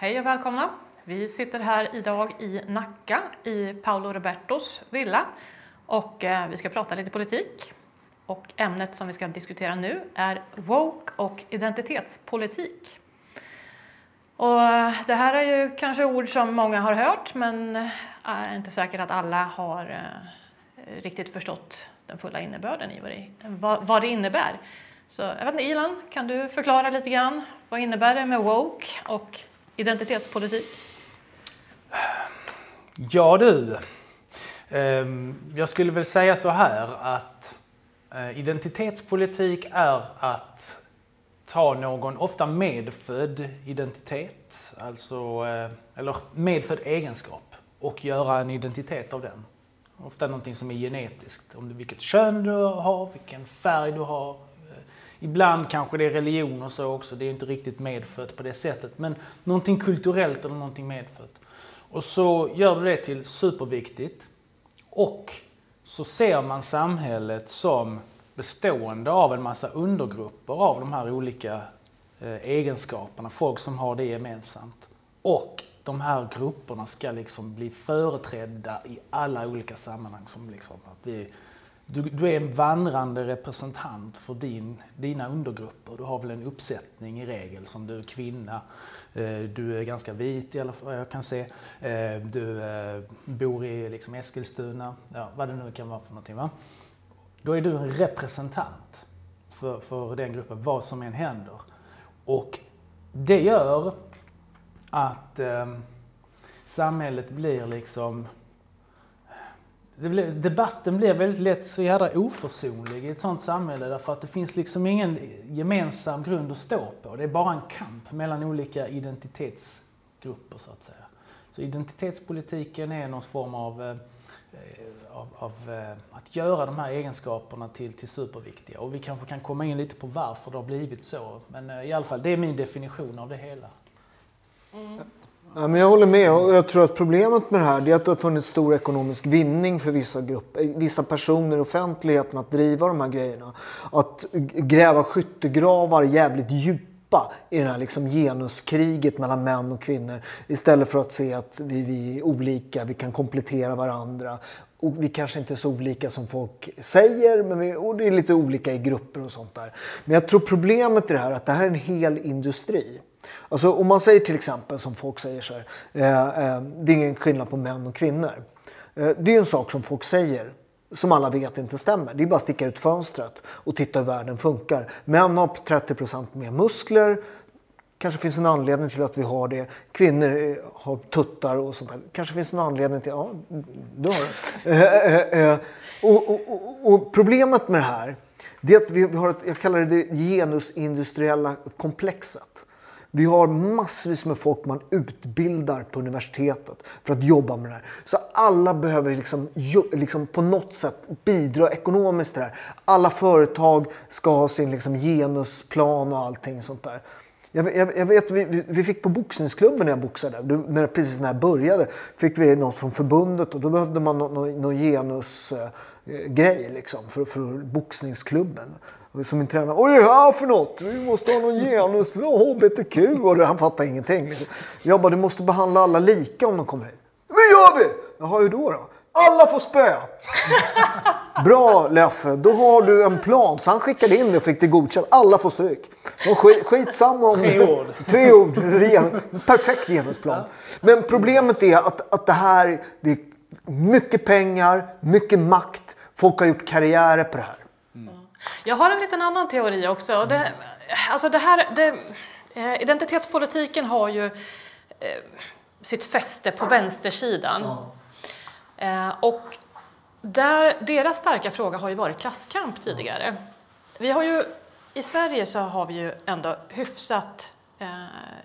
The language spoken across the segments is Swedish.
Hej och välkomna! Vi sitter här idag i Nacka i Paolo Robertos villa och eh, vi ska prata lite politik. Och ämnet som vi ska diskutera nu är woke och identitetspolitik. Och eh, det här är ju kanske ord som många har hört men eh, är inte säkert att alla har eh, riktigt förstått den fulla innebörden i det, vad det innebär. Så jag vet inte, Ilan, kan du förklara lite grann? Vad innebär det med woke och identitetspolitik? Ja du, ehm, jag skulle väl säga så här att eh, identitetspolitik är att ta någon ofta medfödd identitet, alltså, eh, eller medfödd egenskap och göra en identitet av den. Ofta någonting som är genetiskt, om vilket kön du har, vilken färg du har, Ibland kanske det är religion och så också, det är inte riktigt medfött på det sättet. Men någonting kulturellt eller någonting medfött. Och så gör du det till superviktigt. Och så ser man samhället som bestående av en massa undergrupper av de här olika eh, egenskaperna, folk som har det gemensamt. Och de här grupperna ska liksom bli företrädda i alla olika sammanhang. Som liksom att vi du, du, är en vandrande representant för din, dina undergrupper. Du har väl en uppsättning i regel som du är kvinna, eh, du är ganska vit i alla fall jag kan se, eh, du eh, bor i liksom Eskilstuna, ja, vad det nu kan vara för någonting. Va? Då är du en representant för, för den gruppen, vad som än händer. Och det gör att eh, samhället blir liksom blev, debatten blir väldigt lätt så jävla oförsonlig i ett sånt samhälle därför att det finns liksom ingen gemensam grund att stå på. Det är bara en kamp mellan olika identitetsgrupper så att säga. Så identitetspolitiken är någon form av, eh, av, av eh, att göra de här egenskaperna till, till superviktiga. Och vi kanske kan komma in lite på varför det har blivit så. Men eh, i alla fall, det är min definition av det hela. Mm. Ja, men jag håller med. Och jag tror att problemet med det här är att det har funnits stor ekonomisk vinning för vissa, grupper, eh, vissa personer i offentligheten att driva de här grejerna. Att gräva skyttegravar jävligt djupa i det här liksom genuskriget mellan män och kvinnor. Istället för att se att vi, vi är olika, vi kan komplettera varandra. Och vi kanske inte är så olika som folk säger, men vi, och det är lite olika i grupper och sånt där. Men jag tror problemet är det här att det här är en hel industri. Alltså om man säger till exempel som folk säger så här, eh, eh, det är ingen skillnad på män och kvinnor. Eh, det är en sak som folk säger som alla vet inte stämmer. Det är bara att sticka ut fönstret och titta hur världen funkar. Män har 30% mer muskler. Kanske finns en anledning till att vi har det. Kvinnor eh, har tuttar och sånt där. Kanske finns en anledning till... Ja, du har det. Eh, eh, eh, eh. och, och, och, och, problemet med det här det är att vi har ett, jag kallar det det genusindustriella komplexet. Vi har massvis med folk man utbildar på universitetet för att jobba med det här. Så alla behöver liksom, liksom på något sätt bidra ekonomiskt till det här. Alla företag ska ha sin liksom genusplan och allting sånt där. Jag, jag, jag vet, vi, vi, fick på boxningsklubben när jag boxade, när det, precis när jag började, fick vi något från förbundet och då behövde man någon, någon, någon genusgrej eh, liksom för, för boxningsklubben. Som min tränare. Oj, det här för något? Vi måste ha någon genus, hbtq. Och han fattar ingenting. Jag bara, du måste behandla alla lika om de kommer hit. Men gör vi! Jaha, hur då? då? Alla får spö! Bra Leffe, då har du en plan. Så han skickade in det och fick det godkänt. Alla får stryk. Skit, skitsamma om... Tre ord. Tre ord. Perfekt genusplan. Men problemet är att, att det här, det är mycket pengar, mycket makt. Folk har gjort karriärer på det här. Jag har en liten annan teori också. Det, alltså det här, det, eh, identitetspolitiken har ju eh, sitt fäste på vänstersidan. Eh, och där, deras starka fråga har ju varit klasskamp tidigare. Vi har ju, I Sverige så har vi ju ändå hyfsat eh,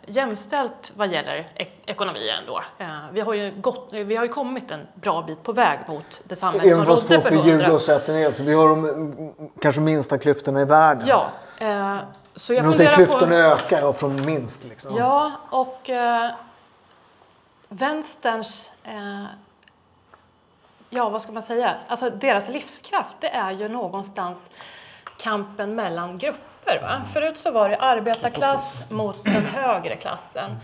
jämställt vad gäller ek ekonomi ändå. Eh, vi, har ju gått, vi har ju kommit en bra bit på väg mot det samhälle Även som rådde för hundra. Även fast folk ljuga och så vi har de kanske minsta klyftorna i världen. Ja. Eh, så jag Men de säger klyftorna på... ökar ja, från minst. Liksom. Ja, och eh, vänsterns eh, ja vad ska man säga, alltså deras livskraft det är ju någonstans kampen mellan grupper. Va? Förut så var det arbetarklass mot den högre klassen.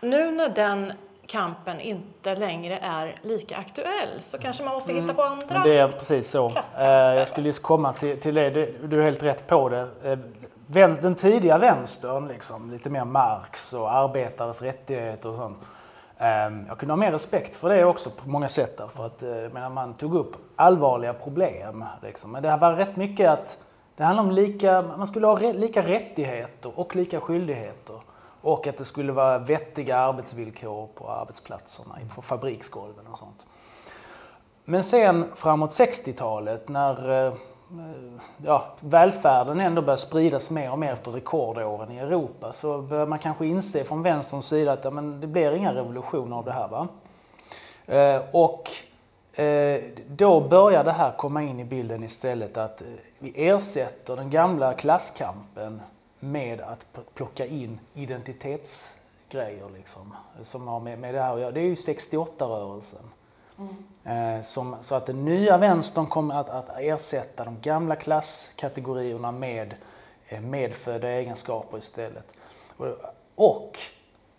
nu när den kampen inte längre är lika aktuell så kanske man måste hitta på andra det är precis så. Eh, Jag skulle just komma till, till det. Du, är helt rätt på det. Eh, Den tidiga vänstern, liksom, lite mer Marx och arbetares rättigheter och sånt. Eh, Jag kunde ha mer respekt för det också på många sätt därför att eh, menar, man tog upp allvarliga problem. Liksom. Men det var rätt mycket att det handlar om lika, man skulle ha lika rättigheter och lika skyldigheter. Och att det skulle vara vettiga arbetsvillkor på arbetsplatserna, inför fabriksgolven och sånt. Men sen framåt 60-talet när eh, ja, välfärden ändå började spridas mer och mer efter rekordåren i Europa så började man kanske inse från vänsterns sida att ja, men det blir inga revolutioner av det här. Va? Eh, och då börjar det här komma in i bilden istället att eh, vi ersätter den gamla klasskampen med att plocka in identitetsgrejer liksom, som har med, med det här att göra. Det är ju 68-rörelsen. Eh, som, så att den nya vänstern kommer att, att ersätta de gamla klasskategorierna med eh, medfödda egenskaper istället. Och,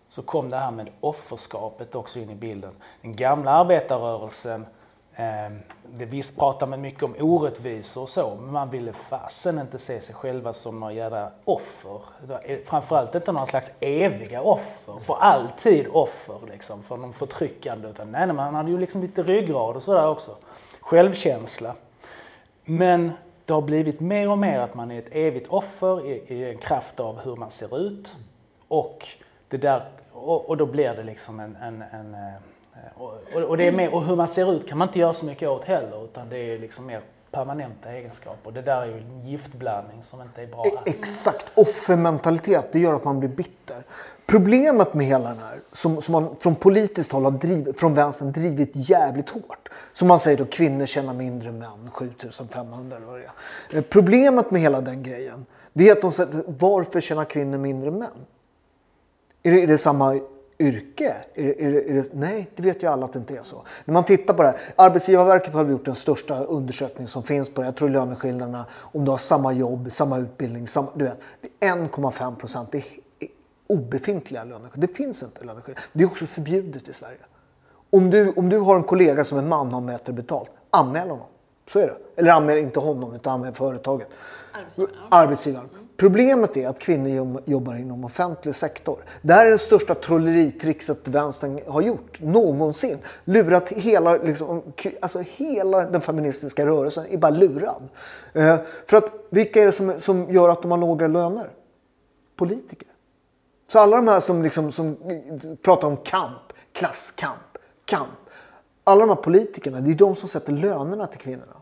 så kom det här med offerskapet också in i bilden. Den gamla arbetarrörelsen, eh, Ehm, det visst pratar man mycket om orättvisor och så, men man ville fasen inte se sig själva som några jävla offer. Framförallt inte några slags eviga offer, för alltid offer liksom, för någon förtryckande. Utan nej, nej, man hade ju liksom lite ryggrad och sådär också. Självkänsla. Men det har blivit mer och mer att man är ett evigt offer i, i en kraft av hur man ser ut. Och, det där, och, och då blir det liksom en... en, en eh, eh, och, och, det är mer, och hur man ser ut kan man inte göra så mycket åt heller utan det är liksom mer permanenta egenskaper. Det där är ju en giftblandning som inte är bra E- alls. Exakt, offermentalitet, det gör att man blir bitter. Problemet med hela den här, som, som man från politiskt håll har drivit, från vänstern drivit jävligt hårt. Som man säger då, kvinnor tjänar mindre än män, 7500 eller vad det är. Eh, Problemet med hela den grejen, det är att de säger, varför tjänar kvinnor mindre än män? Är det, är det samma yrke? Är, är, är det, nej, det vet ju alla att det inte är så. När man tittar på det här. Arbetsgivarverket har gjort den största undersökning som finns på det. Jag tror löneskillnaderna, om du har samma jobb, samma utbildning, samma, du vet. Det är 1,5 procent. Det är obefintliga löneskillnader. Det finns inte löneskillnader. Det är också förbjudet i Sverige. Om du, om du har en kollega som är man har bättre betalt, anmäl honom. Så är det. Eller anmäl inte honom, utan anmäl företaget. Arbetsgivaren, Arbetsgivaren. Problemet är att kvinnor jobbar inom offentlig sektor. Det här är det största trolleritrixet vänstern har gjort någonsin. Lurat hela, liksom, alltså hela den feministiska rörelsen är bara lurad. Eh, för att vilka är det som, som gör att de har låga löner? Politiker. Så alla de här som, liksom, som pratar om kamp, klasskamp, kamp. Alla de här politikerna, det är de som sätter lönerna till kvinnorna.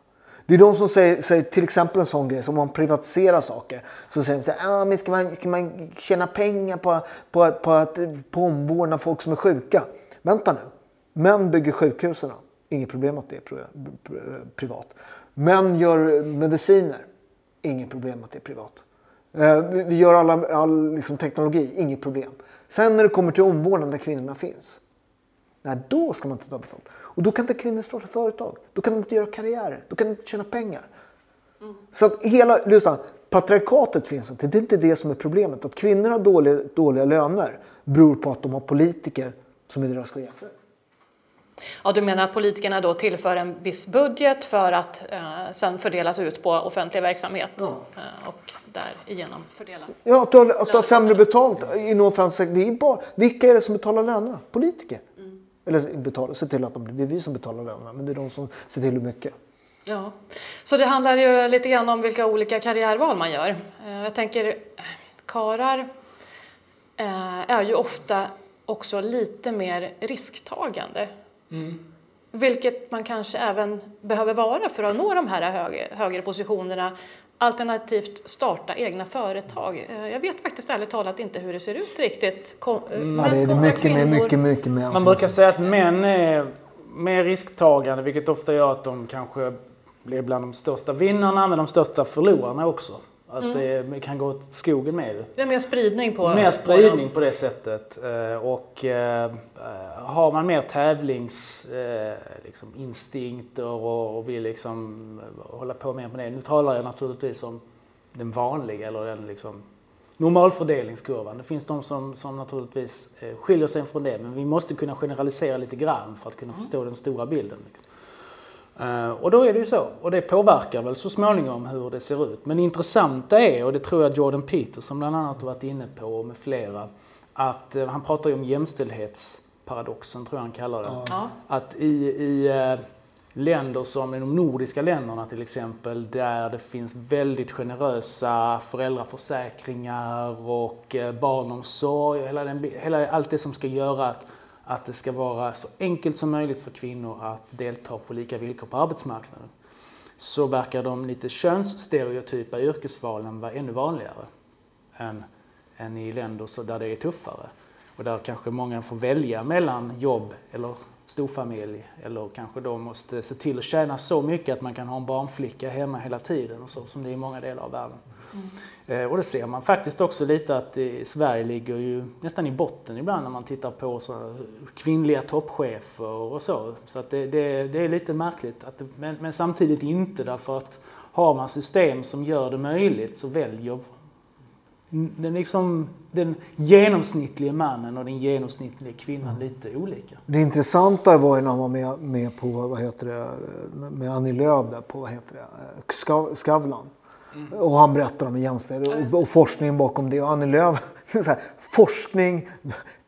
Det är de som säger, säger till exempel en sån grej som om man privatiserar saker. Så säger de så här, ah, men ska, man, ska man tjäna pengar på, på, på att på omvårdna folk som är sjuka? Vänta nu. Män bygger sjukhusen. Inget problem att det är privat. Män gör mediciner. Inget problem att det är privat. Eh, vi vi gör alla, all liksom, teknologi, inget problem. Sen när det kommer till omvårdnad där kvinnorna finns. Nej, då ska man inte ta betalt. Och då kan inte kvinnor starta företag. Då kan de inte göra karriärer. Då kan de inte tjäna pengar. Så att hela, lyssna, patriarkatet finns inte. Det är inte det som är problemet. Att kvinnor har dåliga, dåliga löner beror på att de har politiker som är deras chefer. Ja, du menar att politikerna då tillför en viss budget för att eh, sen fördelas ut på offentlig verksamhet eh, och därigenom fördelas? Ja, att du har, att du har sämre betalt inom offentlig sektor. Vilka är det som betalar lönerna? Politiker. Eller betalar, ser till att de, det är vi som betalar lönerna, men det är de som ser till hur mycket. Ja, så det handlar ju lite grann om vilka olika karriärval man gör. Eh, Jag tänker, karar eh, är ju ofta också lite mer risktagande. Vilket man kanske även behöver vara för att nå de här högre, högre positionerna. Alternativt starta egna företag. Eh, Jag vet faktiskt ärligt talat inte hur det ser ut riktigt. Kom, Ja, män det är mycket mer, mycket, mycket mer. Man brukar säga att män är mer risktagande vilket ofta gör att de kanske blir bland de största vinnarna men de största förlorarna också. Att det kan gå åt skogen med det. Är mer spridning på... Mer på spridning dem. på det sättet. Eh, Och eh, har man mer tävlings eh, liksom och, vill liksom hålla på mer med det. Nu talar jag naturligtvis om den vanliga eller den liksom normalfördelningskurvan. Det finns de som, som naturligtvis skiljer sig från det men vi måste kunna generalisera lite grann för att kunna förstå den stora bilden. Liksom. Uh, och då är det ju så. Och det påverkar väl så småningom hur det ser ut. Men det intressanta är, och det tror jag Jordan Peterson bland annat har varit inne på med flera, att uh, han pratar ju om jämställdhetsparadoxen, tror jag han kallar det. Ja. Att i, i uh, länder som de nordiska länderna till exempel, där det finns väldigt generösa föräldraförsäkringar och barnomsorg, hela den, hela, allt det som ska göra att att det ska vara så enkelt som möjligt för kvinnor att delta på lika villkor på arbetsmarknaden så verkar de lite könsstereotypa yrkesvalen vara ännu vanligare än, än i länder där det är tuffare. Och där kanske många får välja mellan jobb eller storfamilj eller kanske då måste se till att tjäna så mycket att man kan ha en barnflicka hemma hela tiden och så som det är i många delar av världen. Mm. Och det ser man faktiskt också lite att Sverige ligger ju nästan i botten ibland när man tittar på så kvinnliga toppchefer och så. Så att det, det, det är lite märkligt, att det, men, men, samtidigt inte därför att har man system som gör det möjligt så väljer den, liksom, den genomsnittliga mannen och den genomsnittliga kvinnan mm. lite olika. Det intressanta var ju när han var med, med på, vad heter det, med Annie Lööf där på, vad heter det, Skavlan. Mm. Och han berättar om jämställdhet och, och, forskningen bakom det. Och Annie Lööf, här, forskning,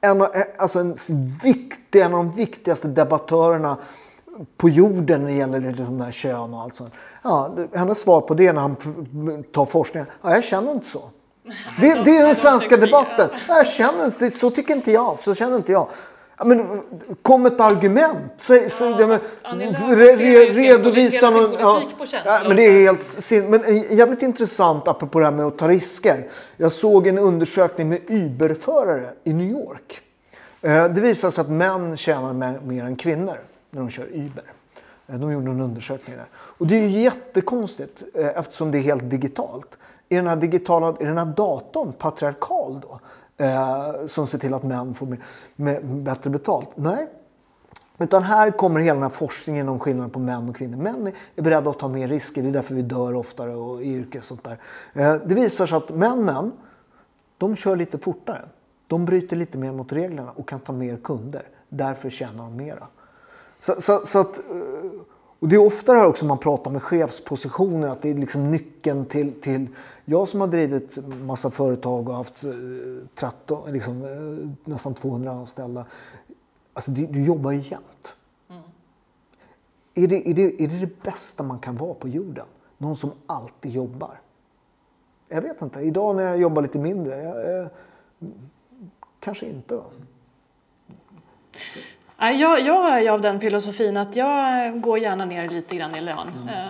en, av, alltså en, viktig, en av de viktigaste debattörerna på jorden när det gäller liksom här kön och allt sånt. Ja, hennes svar på det när han tar forskningen, ja, jag känner inte så. Det, det är den svenska debatten. Jag känner inte, så tycker inte jag, så känner inte jag. Men, kom ett argument. Så, ja, men, re, re, redovisa någon, ja, ja, men det är helt Men jävligt intressant apropå det här med att ta risker. Jag såg en undersökning med Uber-förare i New York. Eh, det visar sig att män tjänar mer än kvinnor när de kör Uber. Eh, de gjorde en undersökning där. Och det är ju jättekonstigt eh, eftersom det är helt digitalt. Är den här digitala, är den här datorn patriarkal då? Eh, som ser till att män får med, med bättre betalt. Nej. Utan här kommer hela den här forskningen om skillnaden på män och kvinnor. Män är beredda att ta mer risker, det är därför vi dör oftare och i yrke sånt där. Eh, det visar sig att männen, de kör lite fortare. De bryter lite mer mot reglerna och kan ta mer kunder. Därför tjänar de mera. Så, så, så att, eh, och det är ofta det här också man pratar med chefspositioner, att det är liksom nyckeln till, till jag som har drivit massa företag och haft 13, eh, liksom, eh, nästan 200 anställda. Alltså du, du jobbar ju jämt. Mm. Är, det, är, det, är det det bästa man kan vara på jorden? Någon som alltid jobbar? Jag vet inte. Idag när jag jobbar lite mindre, jag, eh, kanske inte. Jag, jag är av den filosofin att jag går gärna ner lite grann i lön. Mm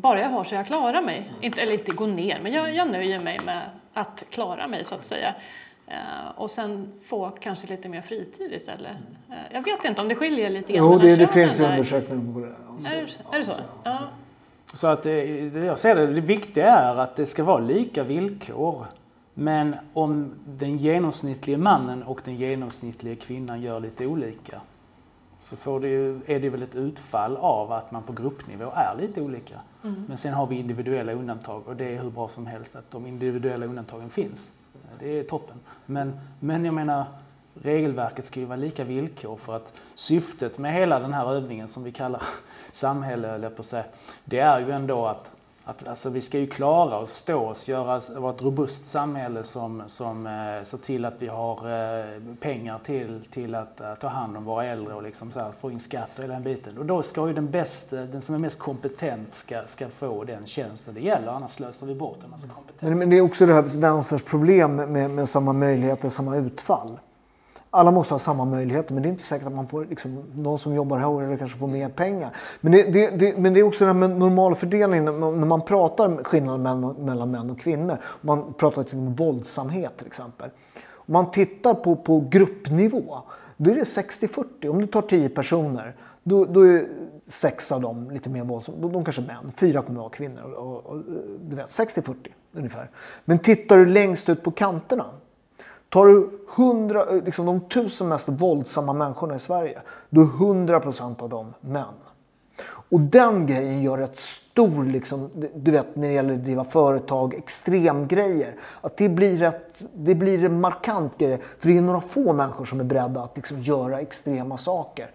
bara jag har så jag klarar mig. Mm. Inte, eller inte gå ner, men jag, jag nöjer mig med att klara mig så att säga. Uh, och sen få kanske lite mer fritid istället. Uh, jag vet inte om det skiljer lite grann Jo, det, det finns undersökningar på det. Är, är det så? Ja. Så att det, jag ser det, det viktiga är att det ska vara lika villkor. Men om den genomsnittliga mannen och den genomsnittliga kvinnan gör lite olika så får det ju, är det väl ett utfall av att man på gruppnivå är lite olika. Mm. Men sen har vi individuella undantag och det är hur bra som helst att de individuella undantagen finns. Det är toppen. Men, men jag menar, regelverket ska ju vara lika villkor för att syftet med hela den här övningen som vi kallar samhälle, eller på sig, det är ju ändå att att alltså, vi ska ju klara oss, stå oss, göra, vara ett robust samhälle som, som eh, ser till att vi har eh, pengar till, till att, att ta hand om våra äldre och liksom så här, få in skatt och hela den biten. Och då ska ju den bästa, den som är mest kompetent ska, ska få den tjänsten det gäller, annars slösar vi bort en massa kompetens. Men, men det är också det här vänsterns problem med, med samma möjligheter, samma utfall alla måste ha samma möjligheter men det är inte säkert att man får, liksom, någon som jobbar här kanske får mer pengar. Men det, det, det, men det är också det här med normalfördelningen när man pratar skillnaden mellan, mellan män och kvinnor. Man pratar om våldsamhet till exempel. Om man tittar på, på gruppnivå då är det 60-40. Om du tar 10 personer då, då är sex av dem lite mer våldsamma. De, de kanske är män, fyra kommer att vara kvinnor. Och, och, du vet, 60-40 ungefär. Men tittar du längst ut på kanterna Tar du 100, eh, liksom de tusen mest våldsamma människorna i Sverige, då är 100 procent av dem män. Och den grejen gör rätt stor, liksom, du vet när det gäller att driva företag, extremgrejer. Att det blir, rätt, det blir en markant grej. För det är några få människor som är beredda att liksom göra extrema saker.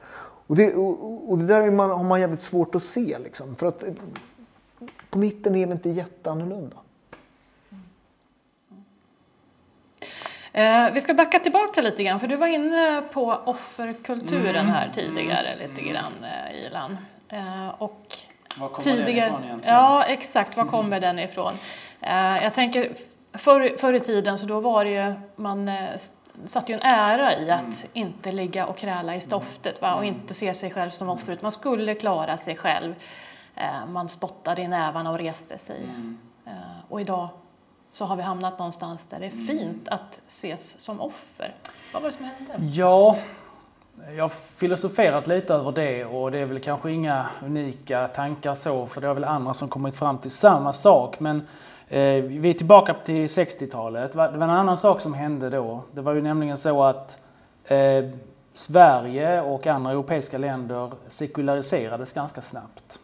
Och det, och, och det där man, har man jävligt svårt att se. Liksom, för att eh, på mitten är vi inte jätteannorlunda. Eh, vi ska backa tillbaka lite grann, för du var inne på offerkulturen mm. här tidigare mm. lite grann, eh, Ilan. Eh, och var kommer tidigare, den ifrån egentligen? Ja, exakt. Var kommer den ifrån? Eh, jag tänker, förr, förr i tiden så då var det ju, man eh, satte ju en ära i att mm. inte ligga och kräla i stoftet va? och mm. inte se sig själv som offer. Man skulle klara sig själv. Eh, man spottade i nävarna och reste sig. Mm. Eh, och idag så har vi hamnat någonstans där det är mm. fint att ses som offer. Vad var det som hände? Ja, jag har filosoferat lite över det och det är väl kanske inga unika tankar så för det är väl andra som kommit fram till samma sak. Men eh, vi är tillbaka till 60-talet. Det var en annan sak som hände då. Det var ju nämligen så att eh, Sverige och andra europeiska länder sekulariserades ganska snabbt.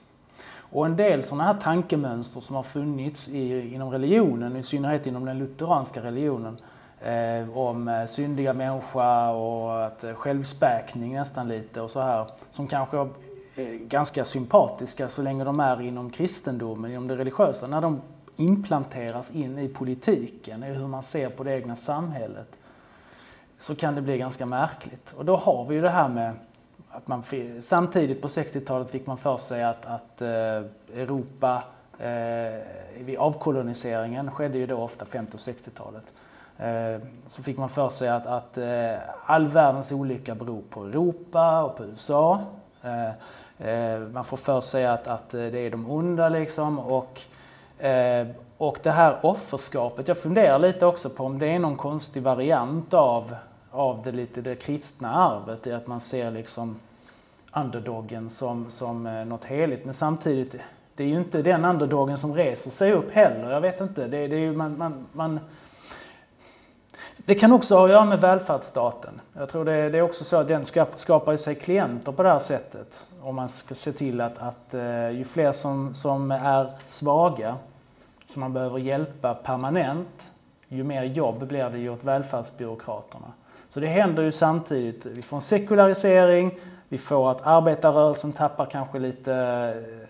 Och en del sådana här tankemönster som har funnits i, inom religionen, i synnerhet inom den lutheranska religionen, eh, om eh, syndiga människa och att eh, självspäkning nästan lite och så här, som kanske är ganska sympatiska så länge de är inom kristendomen, inom det religiösa, när de implanteras in i politiken, i hur man ser på det egna samhället, så kan det bli ganska märkligt. Och då har vi ju det här med att man samtidigt på 60-talet fick man för sig att, att eh, Europa eh, vid avkoloniseringen skedde ju då ofta 50 och 60-talet. Eh, så fick man för sig att, att eh, all världens olycka beror på Europa och på USA. Eh, eh, man får för sig att, att eh, det är de onda liksom och eh, och det här offerskapet, jag funderar lite också på om det är någon konstig variant av av det lite det kristna arvet i att man ser liksom underdogen som, som eh, något heligt. Men samtidigt, det är ju inte den underdogen som reser sig upp heller. Jag vet inte. Det, det, är man, man, man, det kan också ha att göra med välfärdsstaten. Jag tror det, det är också så att den skapar sig klienter på det här sättet. Om man ska se till att, att eh, ju fler som, som är svaga, som man behöver hjälpa permanent, ju mer jobb blir det ju åt välfärdsbyråkraterna. Så det händer ju samtidigt. Vi får en sekularisering, vi får att arbetarrörelsen tappar kanske lite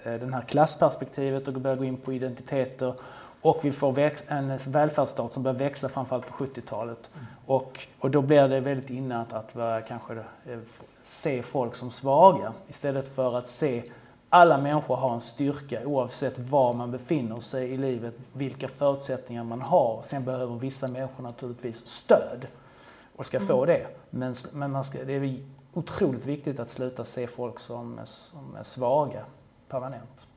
eh, det här klassperspektivet och börjar gå in på identiteter. Och vi får en välfärdsstat som börjar växa framförallt på 70-talet. Mm. Och, och då blir det väldigt inne att, att kanske eh, se folk som svaga istället för att se alla människor har en styrka oavsett var man befinner sig i livet, vilka förutsättningar man har. Sen behöver vissa människor naturligtvis stöd och ska få det. Men, men man ska, det är otroligt viktigt att sluta se folk som är, som är svaga permanent.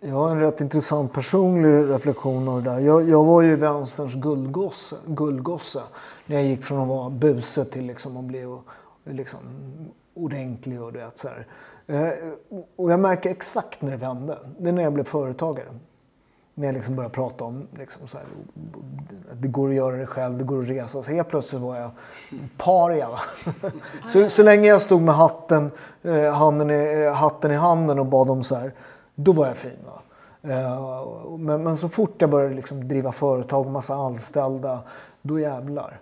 Jag har en rätt intressant personlig reflektion av det där. Jag, jag var ju vänsterns guldgosse, guldgosse när jag gick från att vara buse till liksom att bli liksom, ordentlig och det så här. Eh, och jag märker exakt när det vände. Det är när jag blev företagare när jag liksom började prata om liksom så här, det går att göra det själv, det går att resa. Så helt plötsligt var jag paria. så, så länge jag stod med hatten, eh, handen, i, eh, hatten i handen och bad om så här, då var jag fin. Eh, men, men, så fort jag började liksom driva företag och massa anställda, då jävlar.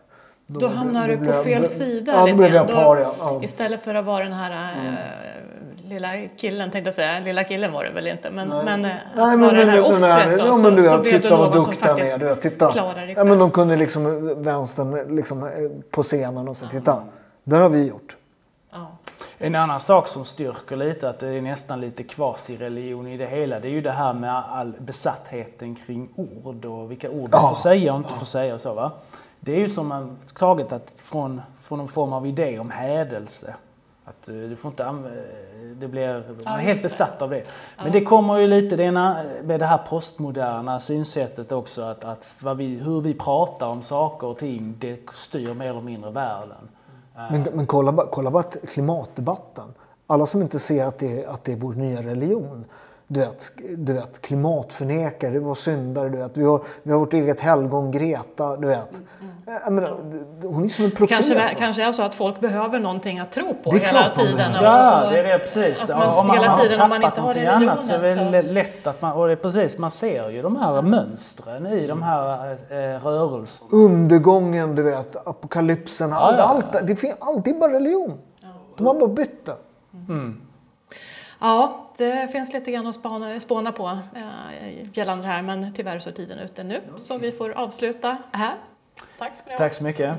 Då, då hamnar du på fel jag, sida ja, lite grann. Istället för att vara den här mm lilla killen tänkte jag säga, lilla killen var det väl inte, men, Nej. men, Nej, men, men det här offret då, ja, men du, så, så blev du någon som faktiskt är, du, titta. klarar dig ja, men De kunde liksom vänstern liksom, eh, på scenen och så, titta, det har vi gjort. En annan sak som styrker lite att det är nästan lite kvasireligion i det hela, det är ju det här med all besattheten kring ord och vilka ord man får säga och inte får säga och så va. Det är ju som man tagit att från, från någon form av idé om hädelse. Att eh, du får inte använda, det blir, man är helt besatt av det. Men det kommer ju lite det med det här postmoderna synsättet också att, att vi, hur vi pratar om saker och ting det styr mer eller mindre världen. Men, men kolla, kolla bara klimatdebatten. Alla som inte ser att det, att det är vår nya religion du vet, du vet, klimatförnekare, det var syndare. Du vet. Vi, har, vi har vårt eget helgon Greta. Du vet. Mm, Jag menar, hon är som en profet. Kanske, kanske är så att folk behöver någonting att tro på hela man tiden. Ja, det är det precis. Ja, man om man, hela man har tiden, om man tappat inte har någonting annat så är det lätt att man, och det är precis, man ser ju de här mönstren i de här eh, rörelserna. Undergången, du vet, apokalypsen. allt, ja, allt, det finns alltid bara religion. De har bara bytt det. Ja, det finns lite grann att spana, spåna på eh, gällande det här men tyvärr så är tiden ute nu så vi får avsluta här. Tack ska ni ha. Tack så mycket.